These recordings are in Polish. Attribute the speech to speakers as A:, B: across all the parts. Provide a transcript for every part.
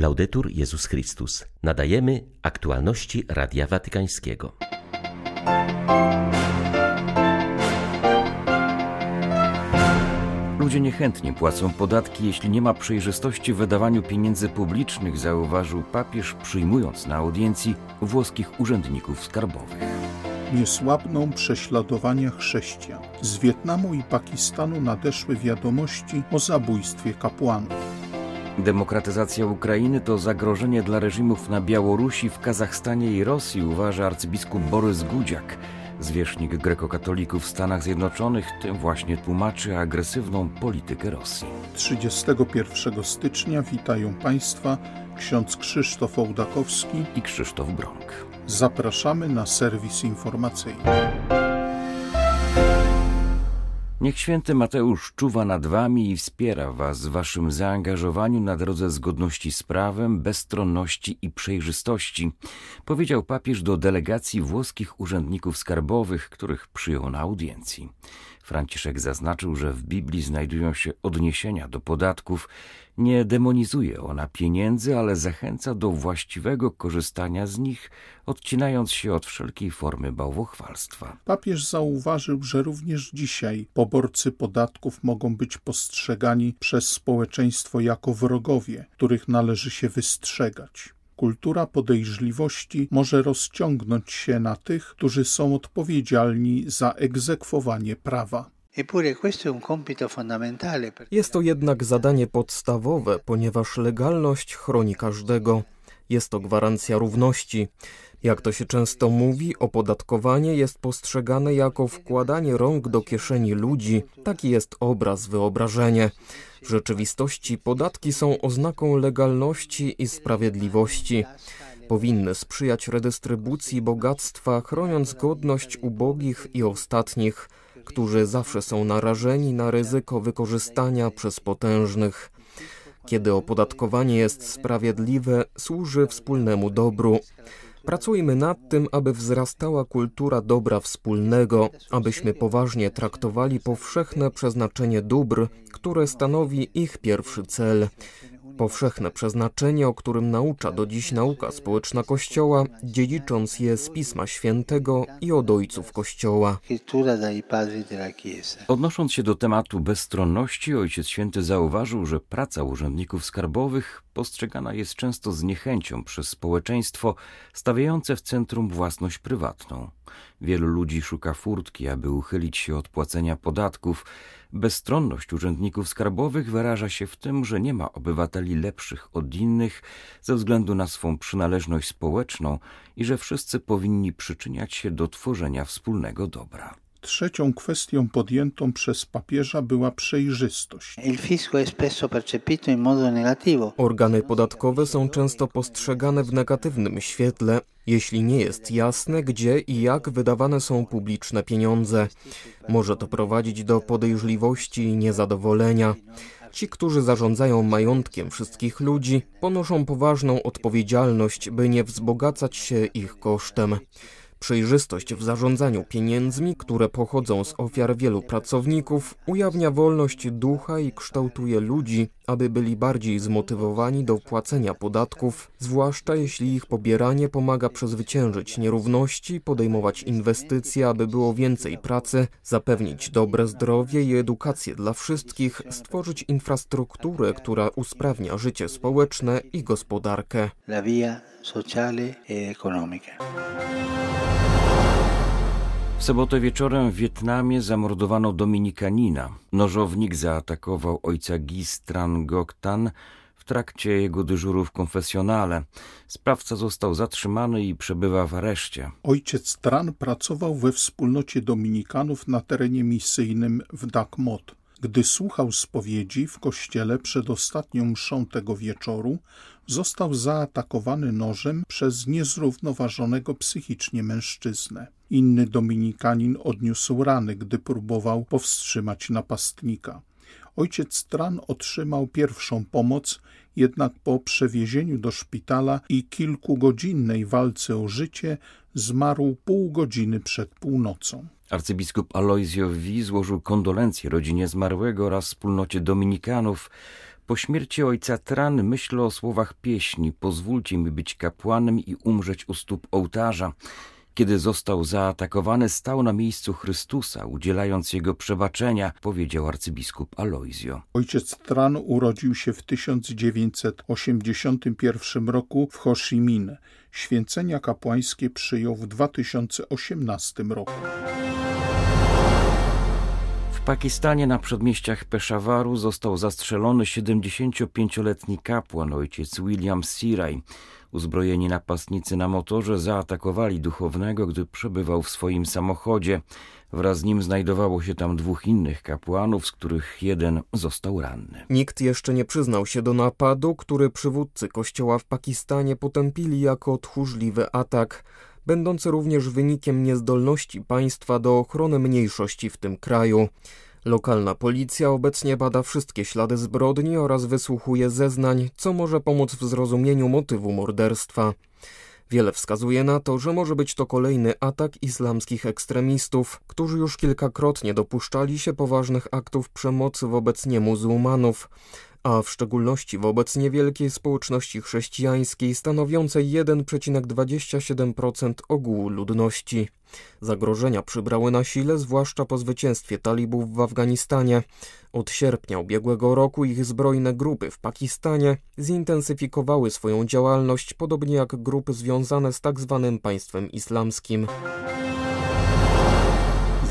A: Laudetur Jezus Chrystus. Nadajemy aktualności Radia Watykańskiego.
B: Ludzie niechętnie płacą podatki, jeśli nie ma przejrzystości w wydawaniu pieniędzy publicznych, zauważył papież, przyjmując na audiencji włoskich urzędników skarbowych.
C: Nie słabną prześladowania chrześcijan. Z Wietnamu i Pakistanu nadeszły wiadomości o zabójstwie kapłanów.
B: Demokratyzacja Ukrainy to zagrożenie dla reżimów na Białorusi, w Kazachstanie i Rosji, uważa arcybiskup Borys Gudziak. Zwierzchnik grekokatolików w Stanach Zjednoczonych tym właśnie tłumaczy agresywną politykę Rosji.
C: 31 stycznia witają Państwa ksiądz Krzysztof Ołdakowski
B: i Krzysztof Bronk.
C: Zapraszamy na serwis informacyjny.
B: Niech święty Mateusz czuwa nad wami i wspiera was w waszym zaangażowaniu na drodze zgodności z prawem, bezstronności i przejrzystości, powiedział papież do delegacji włoskich urzędników skarbowych, których przyjął na audiencji. Franciszek zaznaczył, że w Biblii znajdują się odniesienia do podatków. Nie demonizuje ona pieniędzy, ale zachęca do właściwego korzystania z nich, odcinając się od wszelkiej formy bałwochwalstwa.
C: Papież zauważył, że również dzisiaj poborcy podatków mogą być postrzegani przez społeczeństwo jako wrogowie, których należy się wystrzegać kultura podejrzliwości może rozciągnąć się na tych, którzy są odpowiedzialni za egzekwowanie prawa.
D: Jest to jednak zadanie podstawowe, ponieważ legalność chroni każdego. Jest to gwarancja równości. Jak to się często mówi, opodatkowanie jest postrzegane jako wkładanie rąk do kieszeni ludzi. Taki jest obraz, wyobrażenie. W rzeczywistości podatki są oznaką legalności i sprawiedliwości. Powinny sprzyjać redystrybucji bogactwa, chroniąc godność ubogich i ostatnich, którzy zawsze są narażeni na ryzyko wykorzystania przez potężnych. Kiedy opodatkowanie jest sprawiedliwe, służy wspólnemu dobru. Pracujmy nad tym, aby wzrastała kultura dobra wspólnego, abyśmy poważnie traktowali powszechne przeznaczenie dóbr, które stanowi ich pierwszy cel. Powszechne przeznaczenie, o którym naucza do dziś nauka społeczna Kościoła, dziedzicząc je z Pisma Świętego i od ojców Kościoła.
B: Odnosząc się do tematu bezstronności, Ojciec Święty zauważył, że praca urzędników skarbowych postrzegana jest często z niechęcią przez społeczeństwo stawiające w centrum własność prywatną. Wielu ludzi szuka furtki, aby uchylić się od płacenia podatków. Bezstronność urzędników skarbowych wyraża się w tym, że nie ma obywateli lepszych od innych ze względu na swą przynależność społeczną i że wszyscy powinni przyczyniać się do tworzenia wspólnego dobra.
C: Trzecią kwestią podjętą przez papieża była przejrzystość.
D: Organy podatkowe są często postrzegane w negatywnym świetle, jeśli nie jest jasne, gdzie i jak wydawane są publiczne pieniądze. Może to prowadzić do podejrzliwości i niezadowolenia. Ci, którzy zarządzają majątkiem wszystkich ludzi, ponoszą poważną odpowiedzialność, by nie wzbogacać się ich kosztem. Przejrzystość w zarządzaniu pieniędzmi, które pochodzą z ofiar wielu pracowników, ujawnia wolność ducha i kształtuje ludzi, aby byli bardziej zmotywowani do płacenia podatków, zwłaszcza jeśli ich pobieranie pomaga przezwyciężyć nierówności, podejmować inwestycje, aby było więcej pracy, zapewnić dobre zdrowie i edukację dla wszystkich, stworzyć infrastrukturę, która usprawnia życie społeczne i gospodarkę. La via sociale e economica.
B: W sobotę wieczorem w Wietnamie zamordowano Dominikanina. Nożownik zaatakował ojca Gi Tran Tan w trakcie jego dyżuru w konfesjonale. Sprawca został zatrzymany i przebywa w areszcie.
C: Ojciec Tran pracował we wspólnocie dominikanów na terenie misyjnym w Dak Mot. Gdy słuchał spowiedzi w kościele przed ostatnią mszą tego wieczoru, został zaatakowany nożem przez niezrównoważonego psychicznie mężczyznę. Inny dominikanin odniósł rany, gdy próbował powstrzymać napastnika. Ojciec Tran otrzymał pierwszą pomoc, jednak po przewiezieniu do szpitala i kilkugodzinnej walce o życie zmarł pół godziny przed północą.
B: Arcybiskup Aloizio V złożył kondolencje rodzinie zmarłego oraz wspólnocie dominikanów Po śmierci ojca Tran myślę o słowach pieśni Pozwólcie mi być kapłanem i umrzeć u stóp ołtarza. Kiedy został zaatakowany, stał na miejscu Chrystusa, udzielając jego przebaczenia, powiedział arcybiskup Aloizio.
C: Ojciec Tran urodził się w 1981 roku w Ho Chi Minh. Święcenia kapłańskie przyjął w 2018 roku.
B: W Pakistanie na przedmieściach Peszawaru został zastrzelony 75-letni kapłan ojciec William Siraj. Uzbrojeni napastnicy na motorze zaatakowali duchownego, gdy przebywał w swoim samochodzie. Wraz z nim znajdowało się tam dwóch innych kapłanów, z których jeden został ranny.
D: Nikt jeszcze nie przyznał się do napadu, który przywódcy kościoła w Pakistanie potępili jako tchórzliwy atak, będący również wynikiem niezdolności państwa do ochrony mniejszości w tym kraju. Lokalna policja obecnie bada wszystkie ślady zbrodni oraz wysłuchuje zeznań, co może pomóc w zrozumieniu motywu morderstwa. Wiele wskazuje na to, że może być to kolejny atak islamskich ekstremistów, którzy już kilkakrotnie dopuszczali się poważnych aktów przemocy wobec niemuzułmanów a w szczególności wobec niewielkiej społeczności chrześcijańskiej stanowiącej 1,27% ogółu ludności. Zagrożenia przybrały na sile, zwłaszcza po zwycięstwie talibów w Afganistanie. Od sierpnia ubiegłego roku ich zbrojne grupy w Pakistanie zintensyfikowały swoją działalność, podobnie jak grupy związane z tak zwanym państwem islamskim.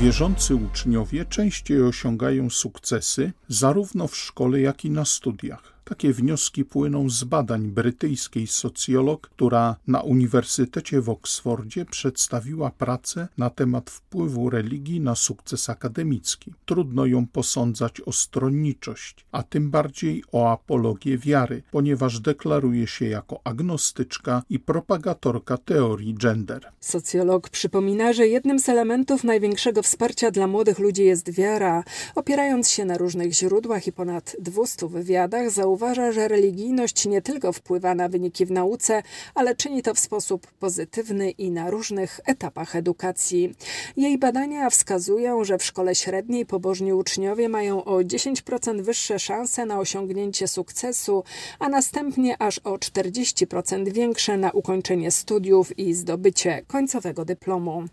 C: Wierzący uczniowie częściej osiągają sukcesy zarówno w szkole, jak i na studiach. Takie wnioski płyną z badań brytyjskiej socjolog, która na Uniwersytecie w Oksfordzie przedstawiła pracę na temat wpływu religii na sukces akademicki. Trudno ją posądzać o stronniczość, a tym bardziej o apologię wiary, ponieważ deklaruje się jako agnostyczka i propagatorka teorii gender.
E: Socjolog przypomina, że jednym z elementów największego wsparcia dla młodych ludzi jest wiara. Opierając się na różnych źródłach i ponad 200 wywiadach, zauważyła, uważa, że religijność nie tylko wpływa na wyniki w nauce, ale czyni to w sposób pozytywny i na różnych etapach edukacji. Jej badania wskazują, że w szkole średniej pobożni uczniowie mają o 10% wyższe szanse na osiągnięcie sukcesu, a następnie aż o 40% większe na ukończenie studiów i zdobycie końcowego dyplomu.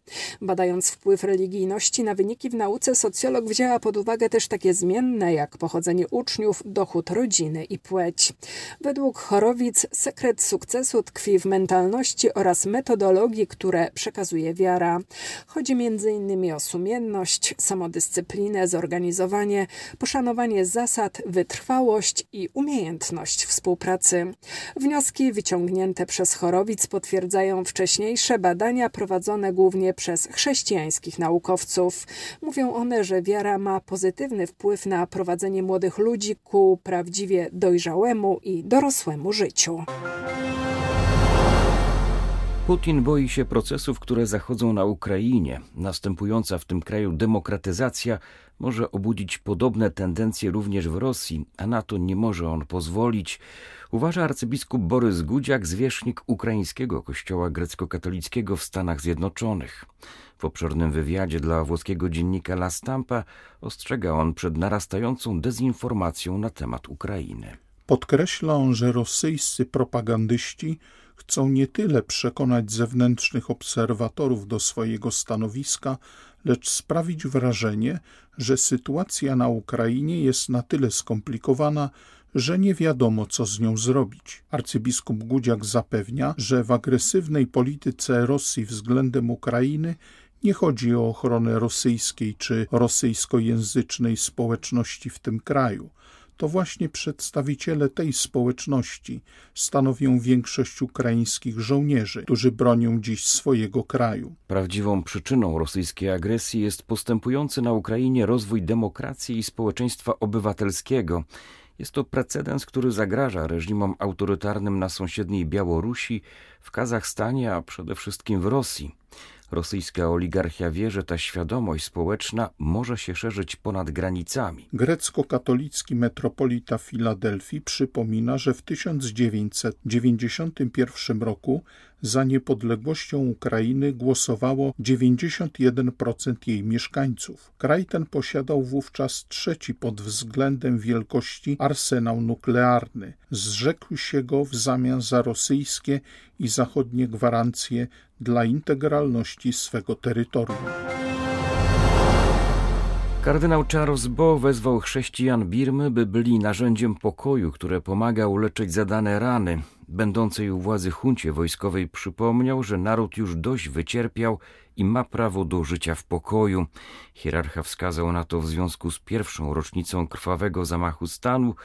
E: Badając wpływ religijności na wyniki w nauce, socjolog wzięła pod uwagę też takie zmienne jak pochodzenie uczniów, dochód rodziny i i płeć. Według Chorowic sekret sukcesu tkwi w mentalności oraz metodologii, które przekazuje wiara. Chodzi m.in. o sumienność, samodyscyplinę, zorganizowanie, poszanowanie zasad, wytrwałość i umiejętność współpracy. Wnioski wyciągnięte przez Chorowic potwierdzają wcześniejsze badania prowadzone głównie przez chrześcijańskich naukowców. Mówią one, że wiara ma pozytywny wpływ na prowadzenie młodych ludzi ku prawdziwie dojrzałemu i dorosłemu życiu.
B: Putin boi się procesów, które zachodzą na Ukrainie. Następująca w tym kraju demokratyzacja może obudzić podobne tendencje również w Rosji, a na to nie może on pozwolić, uważa arcybiskup Borys Gudziak, zwierzchnik ukraińskiego kościoła grecko-katolickiego w Stanach Zjednoczonych. W obszernym wywiadzie dla włoskiego dziennika La Stampa ostrzega on przed narastającą dezinformacją na temat Ukrainy.
C: Podkreśla on, że rosyjscy propagandyści chcą nie tyle przekonać zewnętrznych obserwatorów do swojego stanowiska, lecz sprawić wrażenie, że sytuacja na Ukrainie jest na tyle skomplikowana, że nie wiadomo, co z nią zrobić. Arcybiskup Gudziak zapewnia, że w agresywnej polityce Rosji względem Ukrainy nie chodzi o ochronę rosyjskiej czy rosyjskojęzycznej społeczności w tym kraju. To właśnie przedstawiciele tej społeczności stanowią większość ukraińskich żołnierzy, którzy bronią dziś swojego kraju.
B: Prawdziwą przyczyną rosyjskiej agresji jest postępujący na Ukrainie rozwój demokracji i społeczeństwa obywatelskiego. Jest to precedens, który zagraża reżimom autorytarnym na sąsiedniej Białorusi, w Kazachstanie, a przede wszystkim w Rosji. Rosyjska oligarchia wie, że ta świadomość społeczna może się szerzyć ponad granicami.
C: Grecko-katolicki metropolita Filadelfii przypomina, że w 1991 roku Za niepodległością Ukrainy głosowało 91% jej mieszkańców. Kraj ten posiadał wówczas trzeci pod względem wielkości arsenał nuklearny. Zrzekł się go w zamian za rosyjskie i zachodnie gwarancje dla integralności swego terytorium.
B: Kardynał Charles Bo wezwał chrześcijan Birmy, by byli narzędziem pokoju, które pomaga uleczyć zadane rany. Będącej u władzy huncie wojskowej przypomniał, że naród już dość wycierpiał i ma prawo do życia w pokoju. Hierarcha wskazał na to w związku z pierwszą rocznicą krwawego zamachu stanu,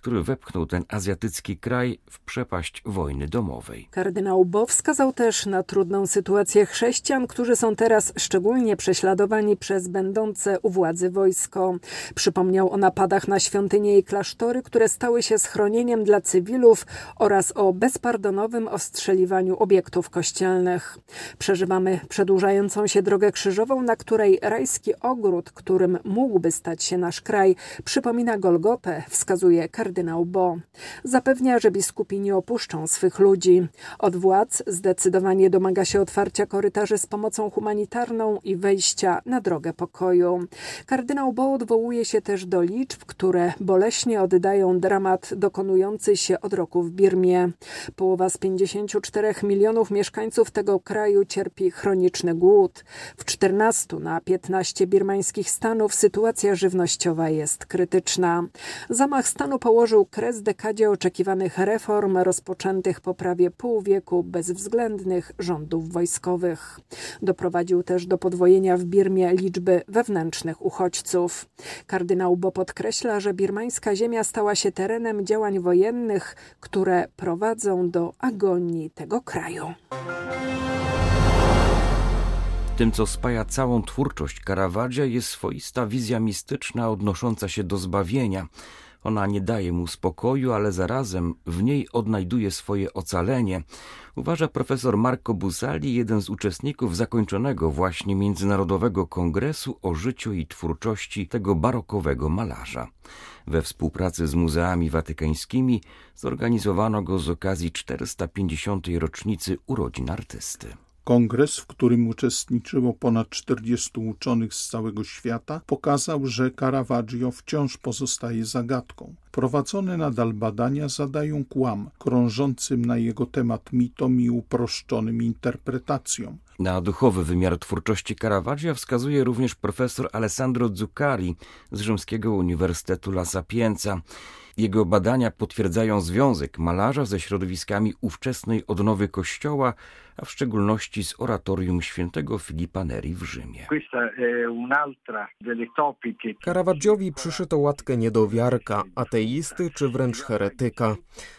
B: który wepchnął ten azjatycki kraj w przepaść wojny domowej.
E: Kardynał Bo wskazał też na trudną sytuację chrześcijan, którzy są teraz szczególnie prześladowani przez będące u władzy wojsko. Przypomniał o napadach na świątynie i klasztory, które stały się schronieniem dla cywilów oraz o bezpardonowym ostrzeliwaniu obiektów kościelnych. Przeżywamy przedłużającą się drogę krzyżową, na której rajski ogród, którym mógłby stać się nasz kraj, przypomina Golgotę, wskazuje kardynał Bo. Zapewnia, że biskupi nie opuszczą swych ludzi. Od władz zdecydowanie domaga się otwarcia korytarzy z pomocą humanitarną i wejścia na drogę pokoju. Kardynał Bo odwołuje się też do liczb, które boleśnie oddają dramat dokonujący się od roku w Birmie. Połowa z 54 milionów mieszkańców tego kraju cierpi chroniczny głód. W 14 na 15 birmańskich stanów sytuacja żywnościowa jest krytyczna. Zamach stanu położył kres dekadzie oczekiwanych reform rozpoczętych po prawie pół wieku bezwzględnych rządów wojskowych. Doprowadził też do podwojenia w Birmie liczby wewnętrznych uchodźców. Kardynał Bo podkreśla, że birmańska ziemia stała się terenem działań wojennych, które prowadzą do agonii tego kraju.
B: Tym, co spaja całą twórczość Caravaggia, jest swoista wizja mistyczna odnosząca się do zbawienia. Ona nie daje mu spokoju, ale zarazem w niej odnajduje swoje ocalenie. Uważa profesor Marco Busali, jeden z uczestników zakończonego właśnie Międzynarodowego Kongresu o życiu i twórczości tego barokowego malarza. We współpracy z muzeami watykańskimi zorganizowano go z okazji 450. rocznicy urodzin artysty.
C: Kongres, w którym uczestniczyło ponad 40 uczonych z całego świata, pokazał, że Caravaggio wciąż pozostaje zagadką. Prowadzone nadal badania zadają kłam krążącym na jego temat mitom i uproszczonym interpretacjom.
B: Na duchowy wymiar twórczości Caravaggia wskazuje również profesor Alessandro Zuccari z Rzymskiego Uniwersytetu La Sapienza. Jego badania potwierdzają związek malarza ze środowiskami ówczesnej odnowy Kościoła, a w szczególności z oratorium świętego Filipa Neri w Rzymie.
D: Caravaggiowi przyszyto łatkę niedowiarka, ateisty czy wręcz heretyka.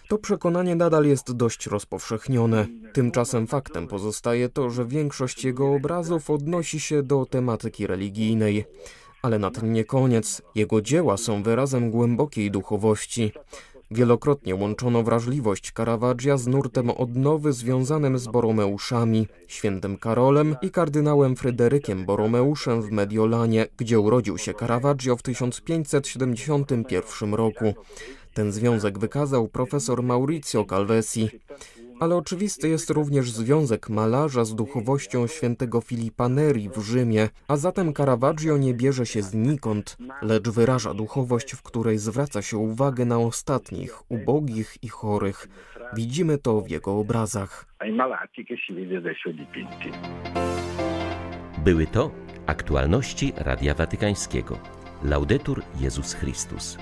D: To przekonanie nadal jest dość rozpowszechnione. Tymczasem faktem pozostaje to, że większość jego obrazów odnosi się do tematyki religijnej. Ale na tym nie koniec. Jego dzieła są wyrazem głębokiej duchowości. Wielokrotnie łączono wrażliwość Caravaggia z nurtem odnowy związanym z Boromeuszami, świętym Karolem i kardynałem Fryderykiem Boromeuszem w Mediolanie, gdzie urodził się Caravaggio w 1571 roku. Ten związek wykazał profesor Maurizio Calvesi. Ale oczywisty jest również związek malarza z duchowością świętego Filipa Neri w Rzymie, a zatem Caravaggio nie bierze się znikąd, lecz wyraża duchowość, w której zwraca się uwagę na ostatnich, ubogich i chorych. Widzimy to w jego obrazach.
A: Były to aktualności Radia Watykańskiego. Laudetur Jezus Chrystus.